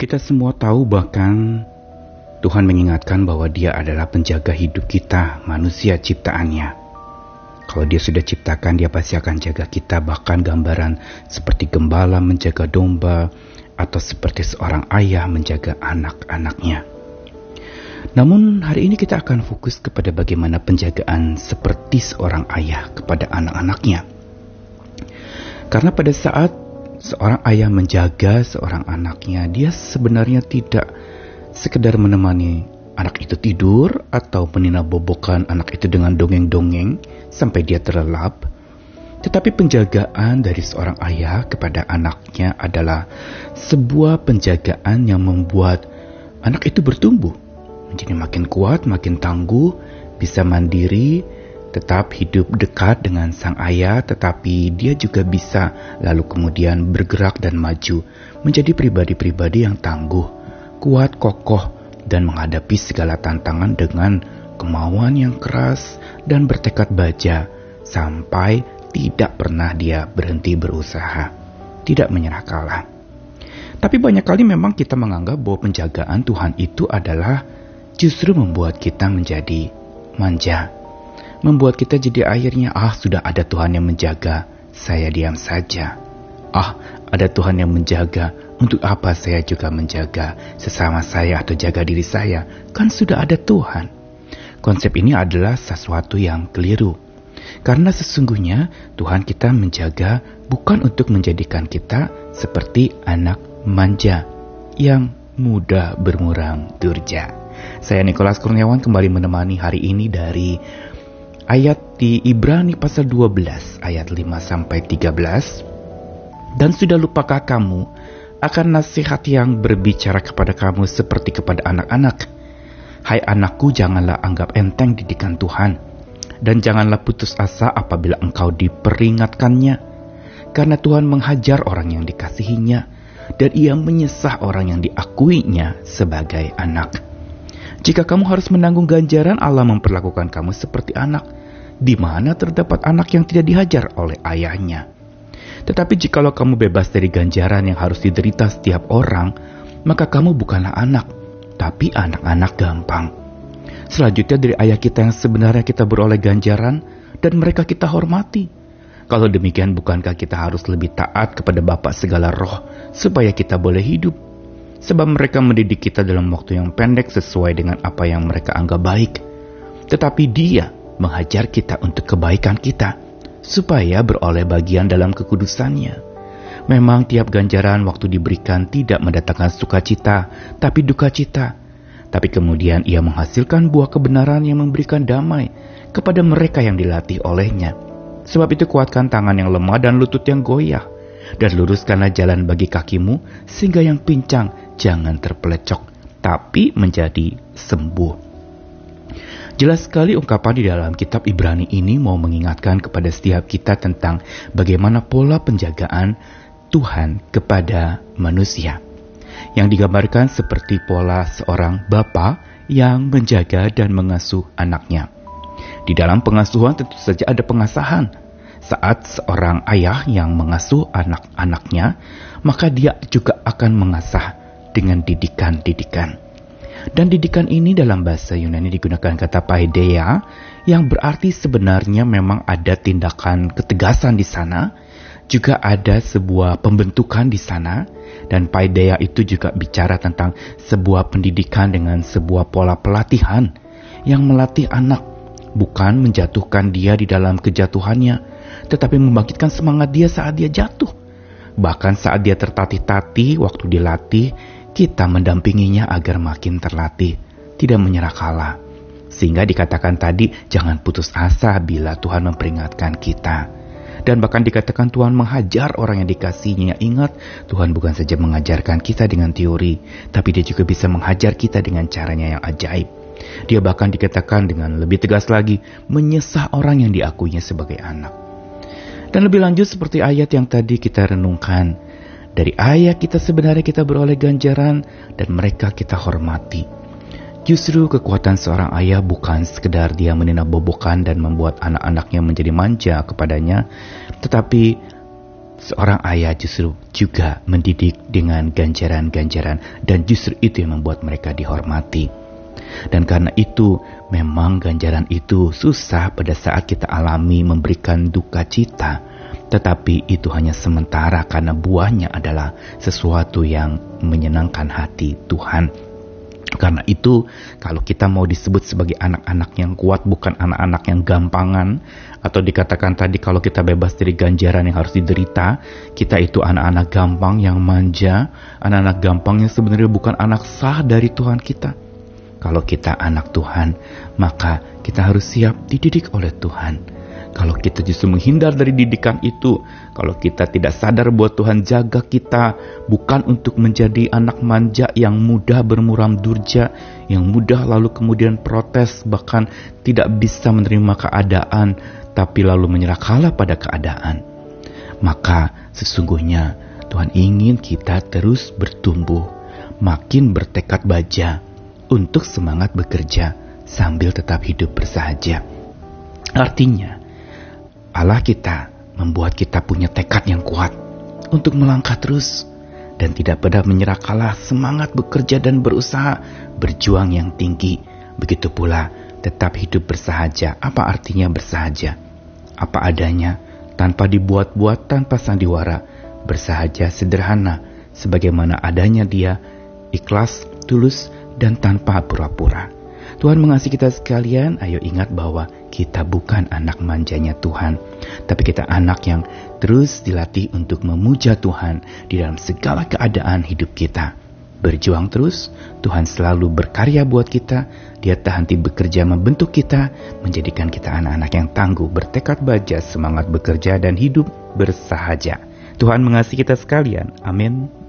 Kita semua tahu bahkan Tuhan mengingatkan bahwa dia adalah penjaga hidup kita, manusia ciptaannya. Kalau dia sudah ciptakan, dia pasti akan jaga kita, bahkan gambaran seperti gembala menjaga domba, atau seperti seorang ayah menjaga anak-anaknya. Namun hari ini kita akan fokus kepada bagaimana penjagaan seperti seorang ayah kepada anak-anaknya. Karena pada saat seorang ayah menjaga seorang anaknya, dia sebenarnya tidak sekedar menemani anak itu tidur atau menina bobokan anak itu dengan dongeng-dongeng sampai dia terlelap. Tetapi penjagaan dari seorang ayah kepada anaknya adalah sebuah penjagaan yang membuat anak itu bertumbuh menjadi makin kuat, makin tangguh, bisa mandiri, tetap hidup dekat dengan sang ayah, tetapi dia juga bisa lalu kemudian bergerak dan maju menjadi pribadi-pribadi yang tangguh, kuat, kokoh, dan menghadapi segala tantangan dengan kemauan yang keras dan bertekad baja sampai tidak pernah dia berhenti berusaha, tidak menyerah kalah. Tapi banyak kali memang kita menganggap bahwa penjagaan Tuhan itu adalah justru membuat kita menjadi manja membuat kita jadi akhirnya ah sudah ada Tuhan yang menjaga, saya diam saja. Ah, ada Tuhan yang menjaga, untuk apa saya juga menjaga sesama saya atau jaga diri saya? Kan sudah ada Tuhan. Konsep ini adalah sesuatu yang keliru. Karena sesungguhnya Tuhan kita menjaga bukan untuk menjadikan kita seperti anak manja yang mudah bermurang durja. Saya Nikolas Kurniawan kembali menemani hari ini dari ayat di Ibrani pasal 12 ayat 5 sampai 13 dan sudah lupakah kamu akan nasihat yang berbicara kepada kamu seperti kepada anak-anak? Hai anakku janganlah anggap enteng didikan Tuhan. Dan janganlah putus asa apabila engkau diperingatkannya. Karena Tuhan menghajar orang yang dikasihinya dan ia menyesah orang yang diakuinya sebagai anak. Jika kamu harus menanggung ganjaran, Allah memperlakukan kamu seperti anak di mana terdapat anak yang tidak dihajar oleh ayahnya. Tetapi jikalau kamu bebas dari ganjaran yang harus diderita setiap orang, maka kamu bukanlah anak, tapi anak-anak gampang. Selanjutnya dari ayah kita yang sebenarnya kita beroleh ganjaran dan mereka kita hormati. Kalau demikian bukankah kita harus lebih taat kepada Bapak segala roh supaya kita boleh hidup? Sebab mereka mendidik kita dalam waktu yang pendek sesuai dengan apa yang mereka anggap baik. Tetapi dia menghajar kita untuk kebaikan kita, supaya beroleh bagian dalam kekudusannya. Memang tiap ganjaran waktu diberikan tidak mendatangkan sukacita, tapi duka cita. Tapi kemudian ia menghasilkan buah kebenaran yang memberikan damai kepada mereka yang dilatih olehnya. Sebab itu kuatkan tangan yang lemah dan lutut yang goyah, dan luruskanlah jalan bagi kakimu, sehingga yang pincang jangan terpelecok, tapi menjadi sembuh. Jelas sekali ungkapan di dalam kitab Ibrani ini mau mengingatkan kepada setiap kita tentang bagaimana pola penjagaan Tuhan kepada manusia. Yang digambarkan seperti pola seorang bapa yang menjaga dan mengasuh anaknya. Di dalam pengasuhan tentu saja ada pengasahan. Saat seorang ayah yang mengasuh anak-anaknya, maka dia juga akan mengasah dengan didikan-didikan. Dan didikan ini dalam bahasa Yunani digunakan kata paideia yang berarti sebenarnya memang ada tindakan ketegasan di sana, juga ada sebuah pembentukan di sana dan paideia itu juga bicara tentang sebuah pendidikan dengan sebuah pola pelatihan yang melatih anak bukan menjatuhkan dia di dalam kejatuhannya, tetapi membangkitkan semangat dia saat dia jatuh. Bahkan saat dia tertatih-tatih waktu dilatih, kita mendampinginya agar makin terlatih, tidak menyerah kalah. Sehingga dikatakan tadi, jangan putus asa bila Tuhan memperingatkan kita. Dan bahkan dikatakan Tuhan menghajar orang yang dikasihnya. Ingat, Tuhan bukan saja mengajarkan kita dengan teori, tapi dia juga bisa menghajar kita dengan caranya yang ajaib. Dia bahkan dikatakan dengan lebih tegas lagi, menyesah orang yang diakuinya sebagai anak. Dan lebih lanjut seperti ayat yang tadi kita renungkan, dari ayah kita sebenarnya kita beroleh ganjaran dan mereka kita hormati. Justru kekuatan seorang ayah bukan sekedar dia menina bobokan dan membuat anak-anaknya menjadi manja kepadanya, tetapi Seorang ayah justru juga mendidik dengan ganjaran-ganjaran dan justru itu yang membuat mereka dihormati. Dan karena itu memang ganjaran itu susah pada saat kita alami memberikan duka cita. Tetapi itu hanya sementara karena buahnya adalah sesuatu yang menyenangkan hati Tuhan. Karena itu, kalau kita mau disebut sebagai anak-anak yang kuat, bukan anak-anak yang gampangan, atau dikatakan tadi kalau kita bebas dari ganjaran yang harus diderita, kita itu anak-anak gampang yang manja, anak-anak gampang yang sebenarnya bukan anak sah dari Tuhan kita. Kalau kita anak Tuhan, maka kita harus siap dididik oleh Tuhan kalau kita justru menghindar dari didikan itu, kalau kita tidak sadar bahwa Tuhan jaga kita bukan untuk menjadi anak manja yang mudah bermuram durja, yang mudah lalu kemudian protes bahkan tidak bisa menerima keadaan tapi lalu menyerah kalah pada keadaan. Maka sesungguhnya Tuhan ingin kita terus bertumbuh, makin bertekad baja untuk semangat bekerja sambil tetap hidup bersahaja. Artinya, Allah kita membuat kita punya tekad yang kuat untuk melangkah terus dan tidak pada menyerah kalah semangat bekerja dan berusaha berjuang yang tinggi. Begitu pula tetap hidup bersahaja. Apa artinya bersahaja? Apa adanya, tanpa dibuat-buat, tanpa sandiwara, bersahaja sederhana, sebagaimana adanya dia, ikhlas, tulus, dan tanpa pura-pura. Tuhan mengasihi kita sekalian, ayo ingat bahwa kita bukan anak manjanya Tuhan, tapi kita anak yang terus dilatih untuk memuja Tuhan di dalam segala keadaan hidup kita. Berjuang terus, Tuhan selalu berkarya buat kita, Dia tak henti bekerja membentuk kita, menjadikan kita anak-anak yang tangguh, bertekad baja, semangat bekerja dan hidup bersahaja. Tuhan mengasihi kita sekalian. Amin.